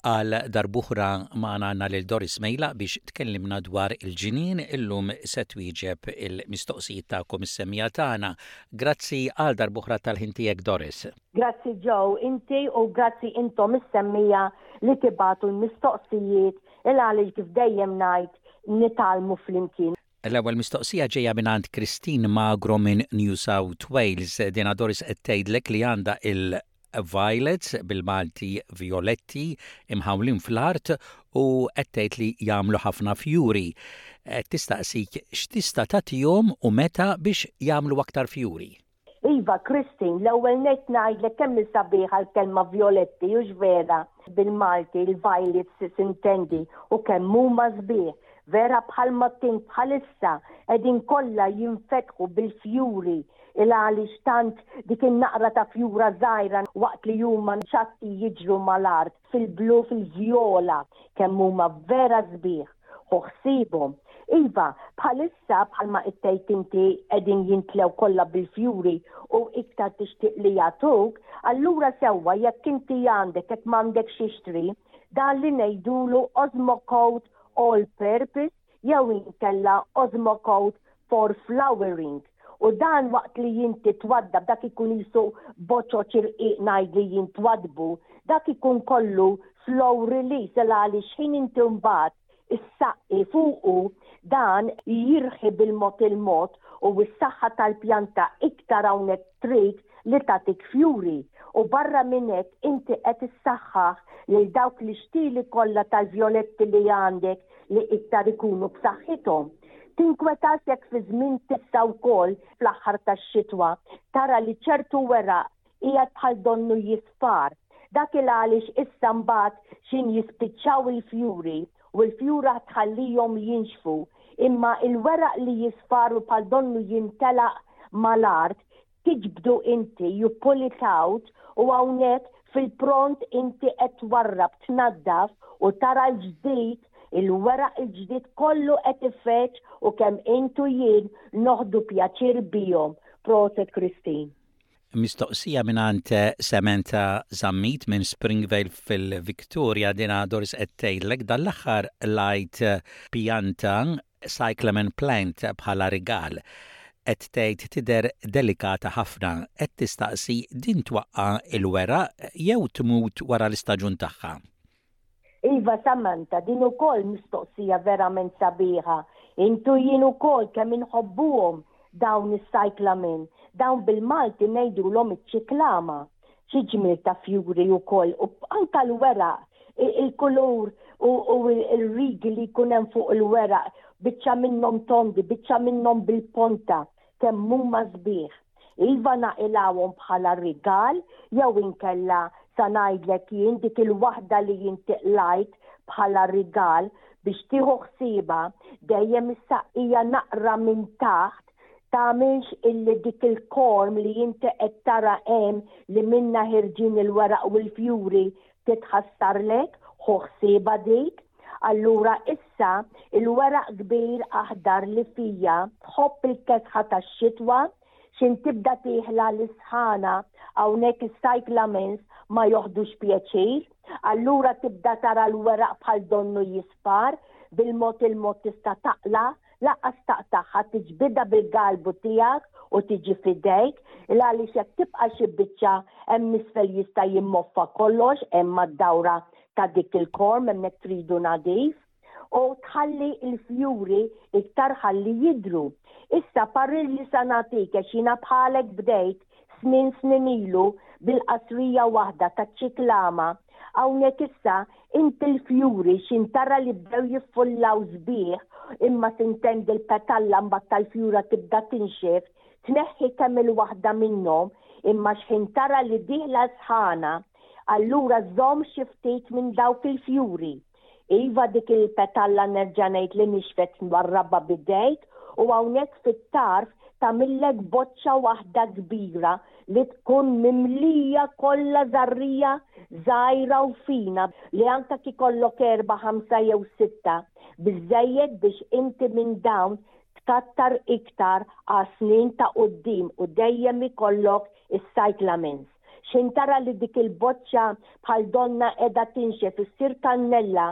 Għal darb'oħra magħna għandna lil Doris Mejlaq biex tkellimna dwar il-ġnien. Illum se twieġeb il-mistoqsijiet tagħkom is-semmiegħa tagħna. Grazzi għal darb'oħra tal-ħin tiegħek Doris. Grazzi Joe, inti u grazzi intom is-semmiegħa li tibagħtu l-mistoqsijiet il għaliex kif dejjem ngħid nitgħallmu flimkien. L-ewwel mistoqsija ġejja mingħand Christine Magro minn New South Wales. Dina Doris qed tgħidlek li għandha il violets, bil-Malti vjoletti, imħawlin fl-art u qed tgħid li jagħmlu ħafna fjuri. Qed tistaqsik x'tista' tagħtihom u meta biex jagħmlu aktar fjuri. Iva Christine, l-ewwel nett ngħidlek kemm hi sabiħa l-kelma vjoletti hux vera bil-Malti l-violets tintendi u kemm huma sbieħ. Vera bħalma tint bħalissa qegħdin kollha jinfetħu bil-fjuri Il-għaliex tant dik in-naqra ta' fjura żgħira waqt li huma nċatti jiġru mal-art fil-blu fil-vjola kemm huma vera sbieħ ħu ħsiebhom. Iva, bħalissa bħalma qed tgħid inti qegħdin jimtlew kollha bil-fjuri u iktar tixtieq li jagħtuk, allura sewwa jekk inti għandek jekk m'għandekx ixtri dan li ngħidulu Osmocoat All Purpose jew inkella osmocode for flowering u dan waqt li jinti twaddab dak ikun jisu boċoċ irqiq ngħid li jintwaddbu dak ikun kollu slow release il għaliex ħin inti mbagħad issaqqi fuqu dan jirħi bil-mod il-mod u s-saħħa tal-pjanta iktar hawnhekk trid li tagħtik fjuri u barra minn hekk inti qed issaħħaħ lil dawk l-ixtieli kollha tal-vjoletti li għandek li iktar ikunu b'saħħithom, tinkwetas jekk fi żmien tissa wkoll fl-aħħar tax-xitwa tara li ċertu weraq qiegħed bħal donnu jisfar. Dak il-għaliex issa mbagħad x'in jispiċċaw il-fjuri u l-fjura tħallihom jinxfu, imma il-weraq li jisfar u bħal donnu jintelaq mal-art, tiġbdu inti, you pull it out, u hawnhekk fil-pront inti qed twarrab, tnaddaf u tara l-ġdid, il-weraq il-ġdid kollu qed ifeġġ u kemm int u jien noħdu pjaċir bihom. Proset Christine. Mistoqsija mingħand eh, Samantha Zammit minn Springvale fil-Victoria dina Doris qed tgħidlek dan l-aħħar lajt eh, pjanta cyclamen plant bħala rigal. Qed tgħid tidher delikata ħafna, qed tistaqsi din twaqqa' il-weraq jew tmut wara l-istaġun tagħha? Iva Samantha, din ukoll mistoqsija verament sabiħa. Int u jien ukoll kemm inħobbuhom dawn is-cyclamen. Dawn bil-Malti ngħidulhom iċ-ċiklama. xi ġmiel ta' fjuri wkoll u anke l-weraq il-kulur u r-rigi li jkun hemm fuq il-weraq biċċa minnhom tondi, biċċa minnhom bil-ponta kemm huma sbieħ. Iva naqilgħuhom bħala rigal jew inkella sa ngħidlek jien dik il-waħda li jien tiqlajt bħala rigal biex tieħu ħsiebha dejjem is-saqqija naqra minn taħt tagħmilx illi dik il-korm li inti qed tara hemm li minnha ħirġin il-weraq u l-fjuri titħassarlek, ħu ħsiebha dik. Allura issa, il-weraq kbir aħdar li fija tħobb il-kesħa tax-xitwa, x'in tibda tieħla l-isħana, hawnhekk is-cyclamens ma joħdux pjaċir, allura tibda tara l-weraq bħal donnu jisfar, bil-mod il-mod tista' taqla' Lanqas taqtagħha ħa tiġbidha bil-galbu tiegħek u tiġi f'idejk, il-għaliex jekk tibqa' xi biċċa hemm l-isfel jista' jimmoffa kollox hemm mad-dawra ta' dik il-korm hemmhekk tridu nadif. U tħalli l-fjuri iktar ħalli jidhru. Issa parir li sa nagħtik għax jiena bħalek bdejt Snin snin ilu bil-qasrija waħda taċ-ċiklama, hawnhekk issa inti l-fjuri x'intara li bdew jiffullaw sbieħ imma tintendi l-petalla mbagħad tal-fjura tibda tinxef, tneħħi kemm il-waħda minnhom imma x'ħin tara li dieħla s-sħana, allura żomm xi ftit minn dawk il-fjuri. Iva dik il-petalla nerġa' ngħid li nixfet twarrabha b'idejk u hawnhekk fit-tarf tagħmillek boċċa waħda kbira li tkun mimlija kollha żarrija żgħira u fina li anke kif ikollok erbgħa ħamsa jew sitta biżżejjed biex inti minn dawn tkattar iktar għas-snin ta' quddiem u dejjem ikollok is-cyclamens. Xejn tara li dik il-boċċa bħal donna qiegħda tinxef issir kannella,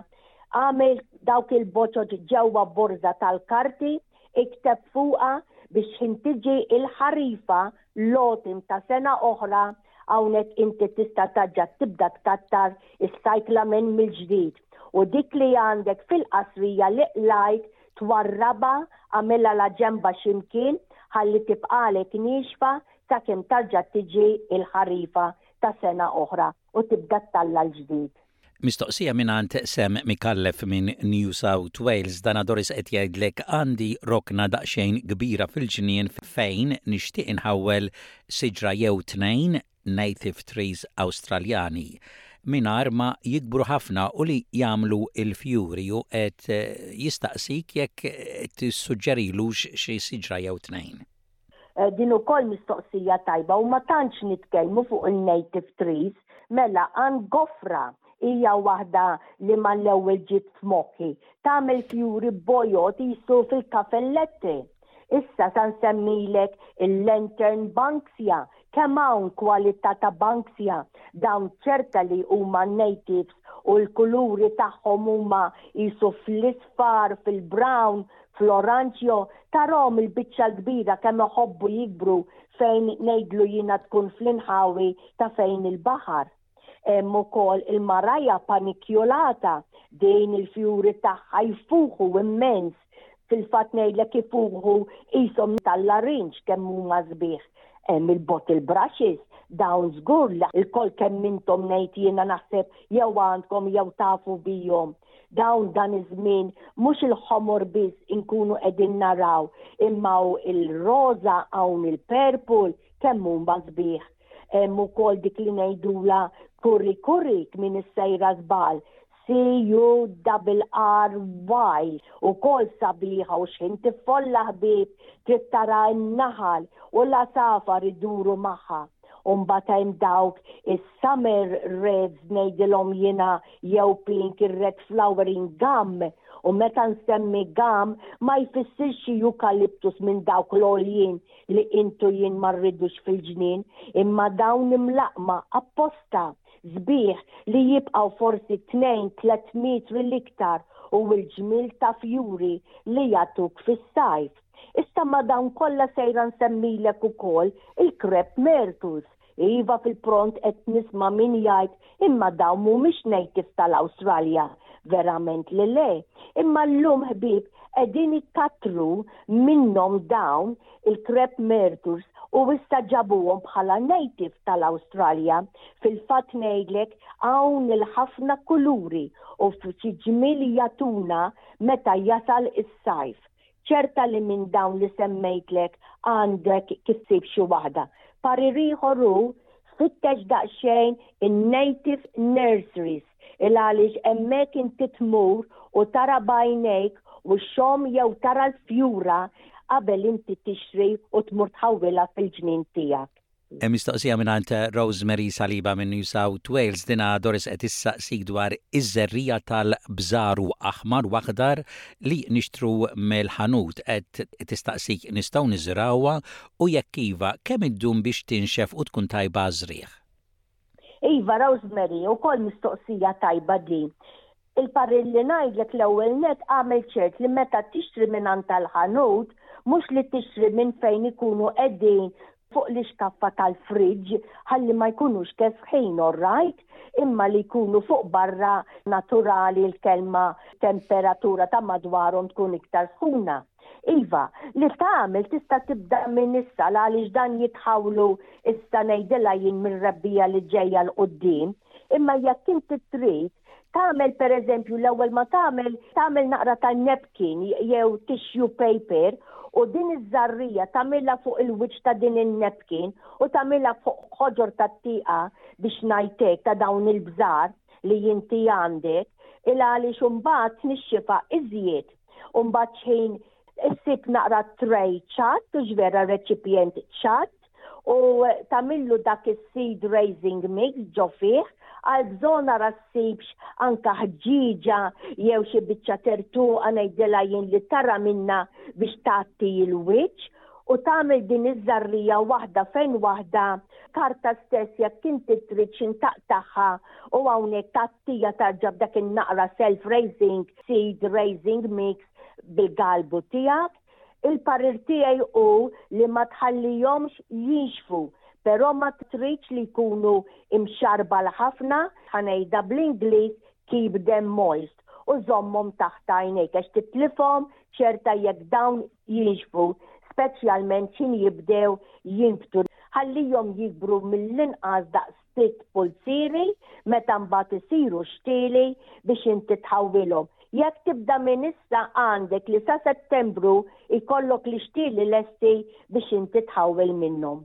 agħmel dawk il-boċoċ ġewwa borża tal-karti, ikteb fuqha biex ħin tiġi l-ħarifa, l-autumn ta' sena oħra, hawnhekk inti tista' terġa' tibda tkattar is-cyclamen mill-ġdid u dik li għandek fil-qasrija li qlajt twarrabha, agħmilha laġenbha xi mkien ħalli tibqagħlek niexfa sakemm tarġa' tiġi l-ħarifa ta' sena oħra u tibda ttalla' l-ġdid. Mistoqsija mingħand Sam Micallef minn New South Wales, dan Adoris qed jgħidlek għandi rokna daqsxejn kbira fil-ġnien fejn nixtieq inħawwel siġra jew tnejn native trees Awstraljani mingħajr ma jikbru ħafna u li jagħmlu l-fjuri u qed jistaqsik jekk tissuġġerilux xi siġra jew tnejn. Din ukoll mistoqsija tajba u ma tantx nitkellmu fuq il-native trees. Mela, Ann Gofra hija waħda li mal-ewwel ġiet f'moħħi. Tagħmel fjuri bojod qisu fil-cafelletti. Issa sa nsemmilek il-lantern banksia Kemm hawn kwalità ta' Banksia, dawn ċerta li huma natives u l-kuluri tagħhom huma qisu fl-isfar, fil-brown, fl-oranġjo, tarahom il-biċċa l-kbira kemm iħobbu jikbru fejn ngħidlu jiena tkun fl-inħawi ta' fejn il-baħar. Hemm ukoll il-maraja panikjolata, dejn il-fjuri tagħha jfuħu immens, fil-fatt ngħidlek ifuħu qishom tal-larinġ kemm huma sbieħ. Hemm il-bottle brushes, dawn żgur li lkoll kemm intom ngħid jiena naħseb jew għandkom jew tafu bihom. Dawn dan iż-żmien mhux il-ħomor biss inkunu qegħdin naraw imma hawn il-roża hawn il-purple kemm huma sbieħ. Hemm ukoll dik li ngħidula kurri kurri min is-sejra żbal. C U double R Y u kol sabiħa u xħin tiffolla ħbib trid tara n-naħal u la safar iduru magħha. Umbagħad hemm dawk is-summer reds ngħidilhom jiena jew pink ir-red flowering gum u meta nsemmi gum ma jfissirx xi eukaliptus minn dawk l-għoljin li int u jien ma rridux fil-ġnien, imma dawn imlaqqma apposta, sbieħ, li jibqgħu forsi tnejn, tliet metri l-iktar u l-ġmiel ta' fjuri li jagħtuk fis-sajf. Issa ma' dawn kollha sejra nsemmilek ukoll il-Kreb Mertus, Iva fil-pront qed nisma' min jgħid imma dawn mhumiex natives tal-Awstralja. Verament li le. Imma llum ħbieb qegħdin ikkattru minnhom dawn il-crep merters u issa ġabuhom bħala native tal-Awstralja. Fil-fatt ngħidlek hawn il-ħafna kuluri u f'xi ġmiel jagħtuna meta jasal is-sajf. Ċerta li minn dawn li semmejtlek għandek kif ssib xi waħda. Parir ieħor hu, fittex daqsxejn in-native nurseries il-għaliex hemmhekk inti tmur u tara b'għajnejk u xxomm jew tara l-fjura qabel inti tixtri u tmur tħawwilha fil-ġnien tiegħek. Mistoqsija mingħand Rosemary Saliba minn New South Wales, dinha Doris qed issaqsik dwar iż-żerriegħa tal-bżaru aħmar u aħdar li nixtru mill-ħanut. Qed tistaqsik nistgħu niżrgħuha u jekk iva, kemm iddum biex tinxef u tkun tajba għaż-żrigħ? Iva, Rosemary, ukoll mistoqsija tajba din. Il-parir li ngħidlek l-ewwel nett agħmel ċert li meta tixtri mingħand tal-ħanut, mhux li tixtri minn fejn ikunu qegħdin fuq l-ixkaffa tal-fridge ħalli ma jkunux kesħin, orrajt, imma li jkunu fuq barra naturali l-kelma temperatura ta' madwarhom tkun iktar sħuna. Iva, li tagħmel tista' tibda minn issa l-għaliex dan jitħawlu issa ngħidilha jien mir-rebbiegħa li ġejja 'l quddiem, imma jekk inti trid tagħmel pereżempju l-ewwel ma tagħmel tagħmel naqra ta' napkin jew tissue paper u din iż-żarrija tagħmilha fuq il-wiċċ ta' din in-napkin u tagħmilha fuq ħoġor tat-tieqa biex ngħid hekk ta' dawn il-bżar li inti għandek il-għaliex imbagħad tnixxifha iżjed. u mbagħad xħin issib naqra tray ċatt u ġvera reċipjent ċatt u tamillu dak is-seed raising mix ġo fih għal bżon ara ssibx anka ħġiġa jew xi biċċa tertu għanajdela jien li tara minna biex tagħti il-wiċċ u tagħmel din iż-żarrija waħda fejn waħda, karta stess jekk inti trid xi ntaqtagħha u hawnhekk tgħattija tarġa' b'dak in-naqra self raising seed raising mix bil-galbu tiegħek. Il-parir tiegħi hu li ma tħallihomx jinxfu, però ma tridx li jkunu mxarrbal ħafna, ħa ngħidha bl-Ingliż keep them moist. ħsibt u żommhom taħt għajnejk għax titlifhom ċerta jekk dawn jinxfu, speċjalment x'in jibdew jinbtu. Ħallihom jikbru mill-inqas daqs sitt pulzieri meta mbagħad isiru xtieli biex inti tħawwilhom. Jekk tibda minn issa għandek li sa Settembru jkollok l-ixtieli lesti biex inti tħawwil minnhom.